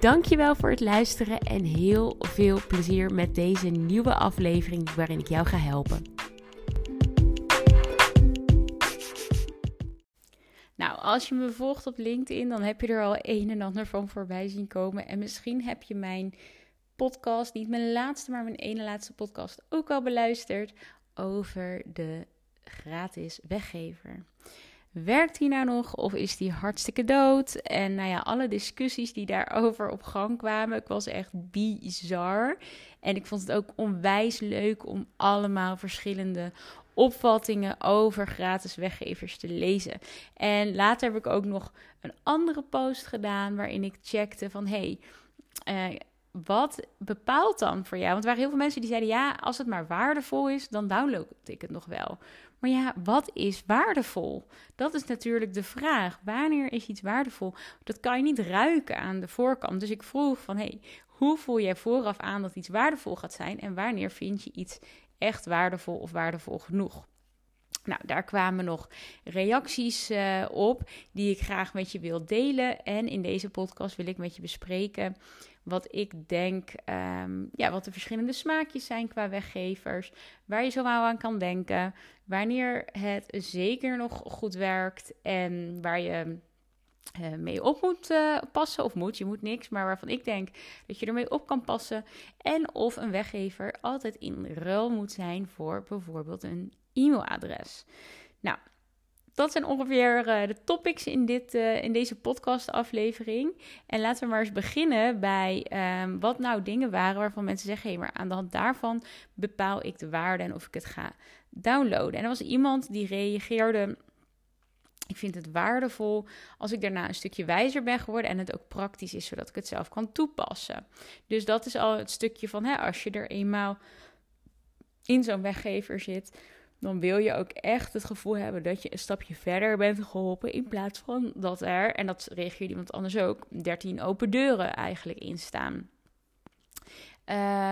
Dankjewel voor het luisteren en heel veel plezier met deze nieuwe aflevering waarin ik jou ga helpen. Nou, als je me volgt op LinkedIn, dan heb je er al een en ander van voorbij zien komen. En misschien heb je mijn podcast, niet mijn laatste, maar mijn ene laatste podcast ook al beluisterd over de gratis weggever. Werkt hij nou nog of is die hartstikke dood? En nou ja, alle discussies die daarover op gang kwamen, ik was echt bizar. En ik vond het ook onwijs leuk om allemaal verschillende opvattingen over gratis weggevers te lezen. En later heb ik ook nog een andere post gedaan waarin ik checkte van hey, uh, wat bepaalt dan voor jou? Want er waren heel veel mensen die zeiden: ja, als het maar waardevol is, dan download ik het nog wel. Maar ja, wat is waardevol? Dat is natuurlijk de vraag. Wanneer is iets waardevol? Dat kan je niet ruiken aan de voorkant. Dus ik vroeg van, hey, hoe voel jij vooraf aan dat iets waardevol gaat zijn? En wanneer vind je iets echt waardevol of waardevol genoeg? Nou, daar kwamen nog reacties uh, op die ik graag met je wil delen. En in deze podcast wil ik met je bespreken wat ik denk, um, ja, wat de verschillende smaakjes zijn qua weggevers, waar je zo aan kan denken, wanneer het zeker nog goed werkt en waar je uh, mee op moet uh, passen, of moet, je moet niks, maar waarvan ik denk dat je ermee op kan passen. En of een weggever altijd in ruil moet zijn voor bijvoorbeeld een e-mailadres. Nou, dat zijn ongeveer uh, de topics in, dit, uh, in deze podcastaflevering. En laten we maar eens beginnen bij um, wat nou dingen waren waarvan mensen zeggen: hé, hey, maar aan de hand daarvan bepaal ik de waarde en of ik het ga downloaden. En er was iemand die reageerde. Ik vind het waardevol als ik daarna een stukje wijzer ben geworden en het ook praktisch is, zodat ik het zelf kan toepassen. Dus dat is al het stukje van hè, als je er eenmaal in zo'n weggever zit dan wil je ook echt het gevoel hebben dat je een stapje verder bent geholpen. In plaats van dat er, en dat reageert iemand anders ook, 13 open deuren eigenlijk in staan.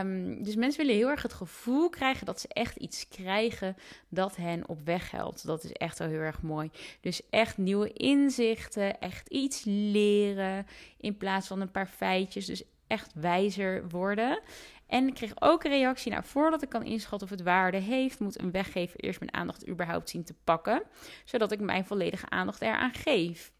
Um, dus mensen willen heel erg het gevoel krijgen dat ze echt iets krijgen dat hen op weg helpt. Dat is echt wel heel erg mooi. Dus echt nieuwe inzichten, echt iets leren in plaats van een paar feitjes. Dus echt wijzer worden. En ik kreeg ook een reactie. Nou, voordat ik kan inschatten of het waarde heeft, moet een weggever eerst mijn aandacht überhaupt zien te pakken. Zodat ik mijn volledige aandacht eraan geef.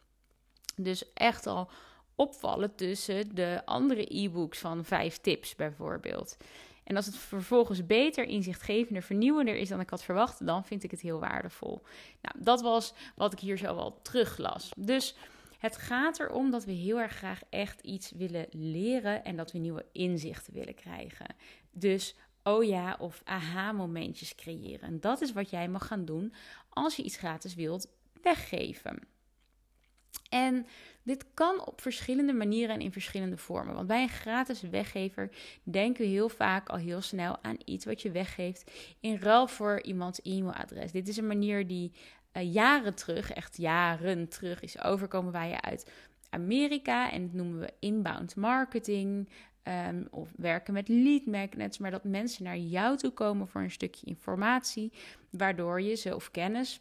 Dus echt al opvallen tussen de andere e-books van vijf tips bijvoorbeeld. En als het vervolgens beter, inzichtgevender, vernieuwender is dan ik had verwacht, dan vind ik het heel waardevol. Nou, dat was wat ik hier zo wel teruglas. Dus het gaat erom dat we heel erg graag echt iets willen leren en dat we nieuwe inzichten willen krijgen. Dus oh ja of aha-momentjes creëren. En dat is wat jij mag gaan doen als je iets gratis wilt weggeven. En dit kan op verschillende manieren en in verschillende vormen. Want bij een gratis weggever denken we heel vaak al heel snel aan iets wat je weggeeft in ruil voor iemands e-mailadres. Dit is een manier die uh, jaren terug, echt jaren terug, is overkomen waar je uit Amerika. En dat noemen we inbound marketing. Um, of werken met lead magnets, maar dat mensen naar jou toe komen voor een stukje informatie, waardoor je ze of kennis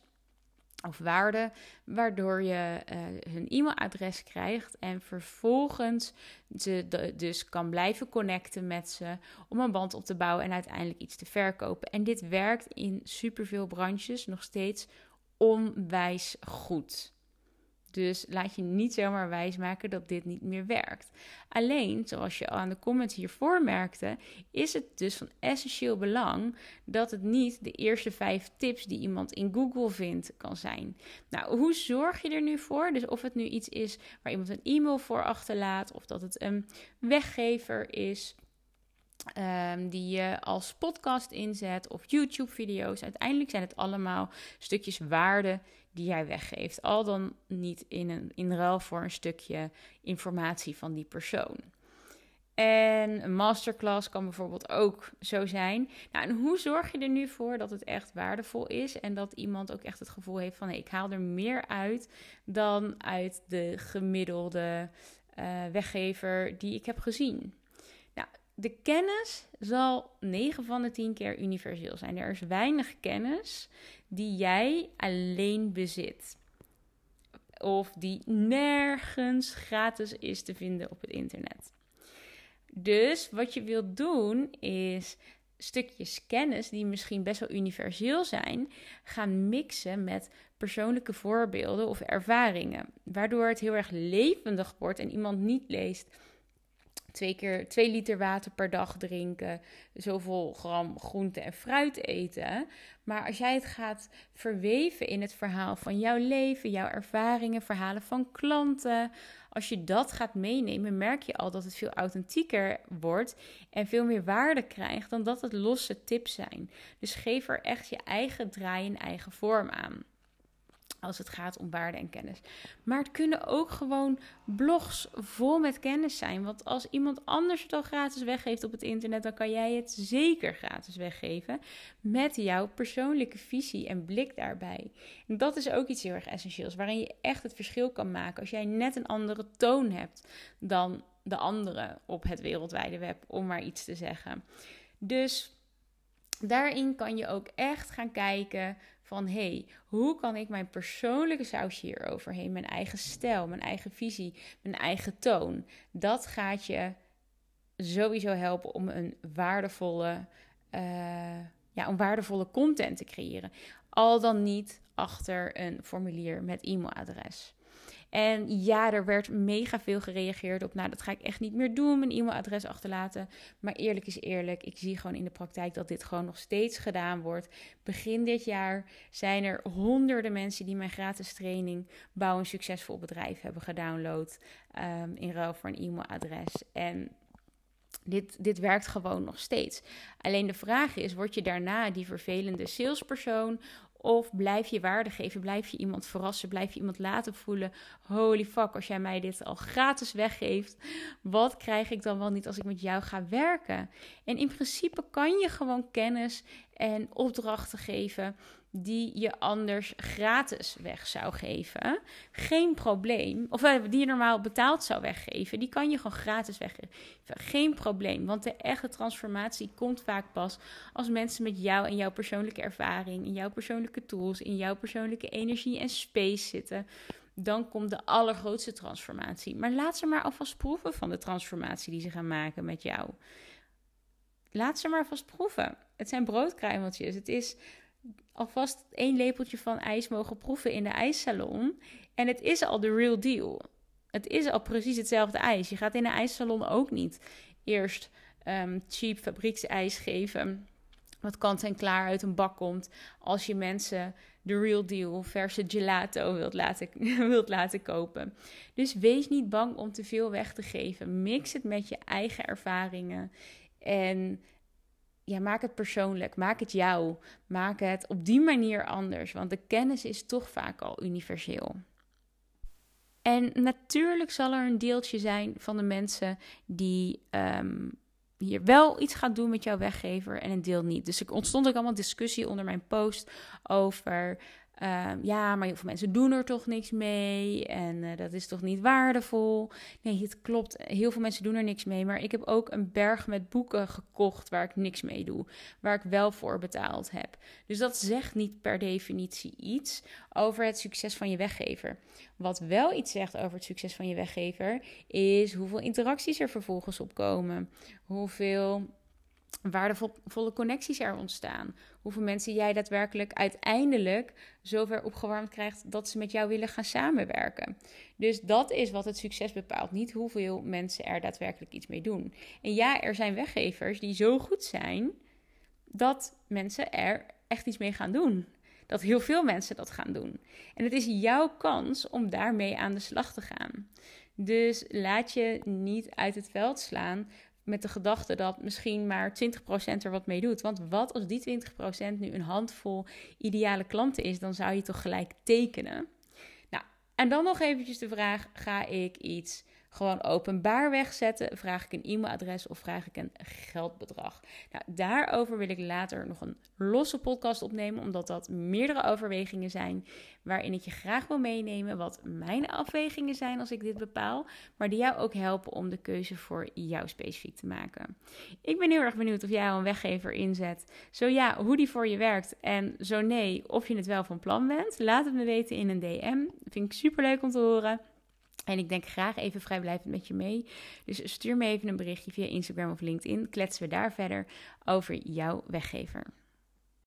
of waarde, waardoor je uh, hun e-mailadres krijgt en vervolgens ze dus kan blijven connecten met ze om een band op te bouwen en uiteindelijk iets te verkopen. En dit werkt in superveel branches nog steeds onwijs goed. Dus laat je niet zomaar wijsmaken dat dit niet meer werkt. Alleen, zoals je al aan de comments hiervoor merkte, is het dus van essentieel belang dat het niet de eerste vijf tips die iemand in Google vindt kan zijn. Nou, hoe zorg je er nu voor? Dus of het nu iets is waar iemand een e-mail voor achterlaat, of dat het een weggever is. Um, die je als podcast inzet of YouTube-video's. Uiteindelijk zijn het allemaal stukjes waarde die jij weggeeft. Al dan niet in, een, in ruil voor een stukje informatie van die persoon. En een masterclass kan bijvoorbeeld ook zo zijn. Nou, en hoe zorg je er nu voor dat het echt waardevol is en dat iemand ook echt het gevoel heeft van ik haal er meer uit dan uit de gemiddelde uh, weggever die ik heb gezien? De kennis zal 9 van de 10 keer universeel zijn. Er is weinig kennis die jij alleen bezit. Of die nergens gratis is te vinden op het internet. Dus wat je wilt doen is stukjes kennis die misschien best wel universeel zijn, gaan mixen met persoonlijke voorbeelden of ervaringen. Waardoor het heel erg levendig wordt en iemand niet leest twee keer twee liter water per dag drinken, zoveel gram groente en fruit eten. Maar als jij het gaat verweven in het verhaal van jouw leven, jouw ervaringen, verhalen van klanten, als je dat gaat meenemen, merk je al dat het veel authentieker wordt en veel meer waarde krijgt dan dat het losse tips zijn. Dus geef er echt je eigen draai en eigen vorm aan als het gaat om waarde en kennis. Maar het kunnen ook gewoon blogs vol met kennis zijn. Want als iemand anders het al gratis weggeeft op het internet, dan kan jij het zeker gratis weggeven. Met jouw persoonlijke visie en blik daarbij. En dat is ook iets heel erg essentieels, waarin je echt het verschil kan maken. Als jij net een andere toon hebt dan de anderen op het wereldwijde web, om maar iets te zeggen. Dus daarin kan je ook echt gaan kijken van hey, hoe kan ik mijn persoonlijke sausje hier overheen, mijn eigen stijl, mijn eigen visie, mijn eigen toon. Dat gaat je sowieso helpen om een waardevolle, uh, ja, om waardevolle content te creëren. Al dan niet achter een formulier met e-mailadres. En ja, er werd mega veel gereageerd op. Nou, dat ga ik echt niet meer doen, mijn e-mailadres achterlaten. Maar eerlijk is eerlijk, ik zie gewoon in de praktijk dat dit gewoon nog steeds gedaan wordt. Begin dit jaar zijn er honderden mensen die mijn gratis training Bouw een succesvol bedrijf hebben gedownload. Um, in ruil voor een e-mailadres. En dit, dit werkt gewoon nog steeds. Alleen de vraag is: word je daarna die vervelende salespersoon? Of blijf je waarde geven, blijf je iemand verrassen, blijf je iemand laten voelen: holy fuck, als jij mij dit al gratis weggeeft, wat krijg ik dan wel niet als ik met jou ga werken? En in principe kan je gewoon kennis en opdrachten geven die je anders gratis weg zou geven. Geen probleem. Of eh, die je normaal betaald zou weggeven. Die kan je gewoon gratis weggeven. Geen probleem. Want de echte transformatie komt vaak pas als mensen met jou en jouw persoonlijke ervaring, in jouw persoonlijke tools, in jouw persoonlijke energie en space zitten. Dan komt de allergrootste transformatie. Maar laat ze maar alvast proeven van de transformatie die ze gaan maken met jou. Laat ze maar vast proeven. Het zijn broodkruimeltjes. Het is alvast één lepeltje van ijs mogen proeven in de ijssalon. En het is al de real deal. Het is al precies hetzelfde ijs. Je gaat in een ijssalon ook niet eerst um, cheap fabrieksijs geven. Wat kant en klaar uit een bak komt. Als je mensen de real deal verse gelato wilt laten, wilt laten kopen. Dus wees niet bang om te veel weg te geven. Mix het met je eigen ervaringen. En ja, maak het persoonlijk, maak het jou, maak het op die manier anders, want de kennis is toch vaak al universeel. En natuurlijk zal er een deeltje zijn van de mensen die um, hier wel iets gaat doen met jouw weggever en een deel niet. Dus er ontstond ook allemaal discussie onder mijn post over Ehm, ja, maar heel veel mensen doen er toch niks mee en uh, dat is toch niet waardevol. Nee, het klopt. Heel veel mensen doen er niks mee. Maar ik heb ook een berg met boeken gekocht waar ik niks mee doe. Waar ik wel voor betaald heb. Dus dat zegt niet per definitie iets over het succes van je weggever. Wat wel iets zegt over het succes van je weggever, is hoeveel interacties er vervolgens op komen. Hoeveel waardevolle connecties er ontstaan. Hoeveel mensen jij daadwerkelijk uiteindelijk zover opgewarmd krijgt dat ze met jou willen gaan samenwerken. Dus dat is wat het succes bepaalt. Niet hoeveel mensen er daadwerkelijk iets mee doen. En ja, er zijn weggevers die zo goed zijn dat mensen er echt iets mee gaan doen. Dat heel veel mensen dat gaan doen. En het is jouw kans om daarmee aan de slag te gaan. Dus laat je niet uit het veld slaan met de gedachte dat misschien maar 20% er wat mee doet. Want wat als die 20% nu een handvol ideale klanten is, dan zou je toch gelijk tekenen. Nou, en dan nog eventjes de vraag: ga ik iets gewoon openbaar wegzetten? Vraag ik een e-mailadres of vraag ik een geldbedrag? Nou, daarover wil ik later nog een losse podcast opnemen, omdat dat meerdere overwegingen zijn waarin ik je graag wil meenemen wat mijn afwegingen zijn als ik dit bepaal, maar die jou ook helpen om de keuze voor jou specifiek te maken. Ik ben heel erg benieuwd of jij een weggever inzet. Zo ja, hoe die voor je werkt en zo nee, of je het wel van plan bent. Laat het me weten in een DM. Vind ik super leuk om te horen. En ik denk graag even vrijblijvend met je mee. Dus stuur me even een berichtje via Instagram of LinkedIn. Kletsen we daar verder over jouw weggever.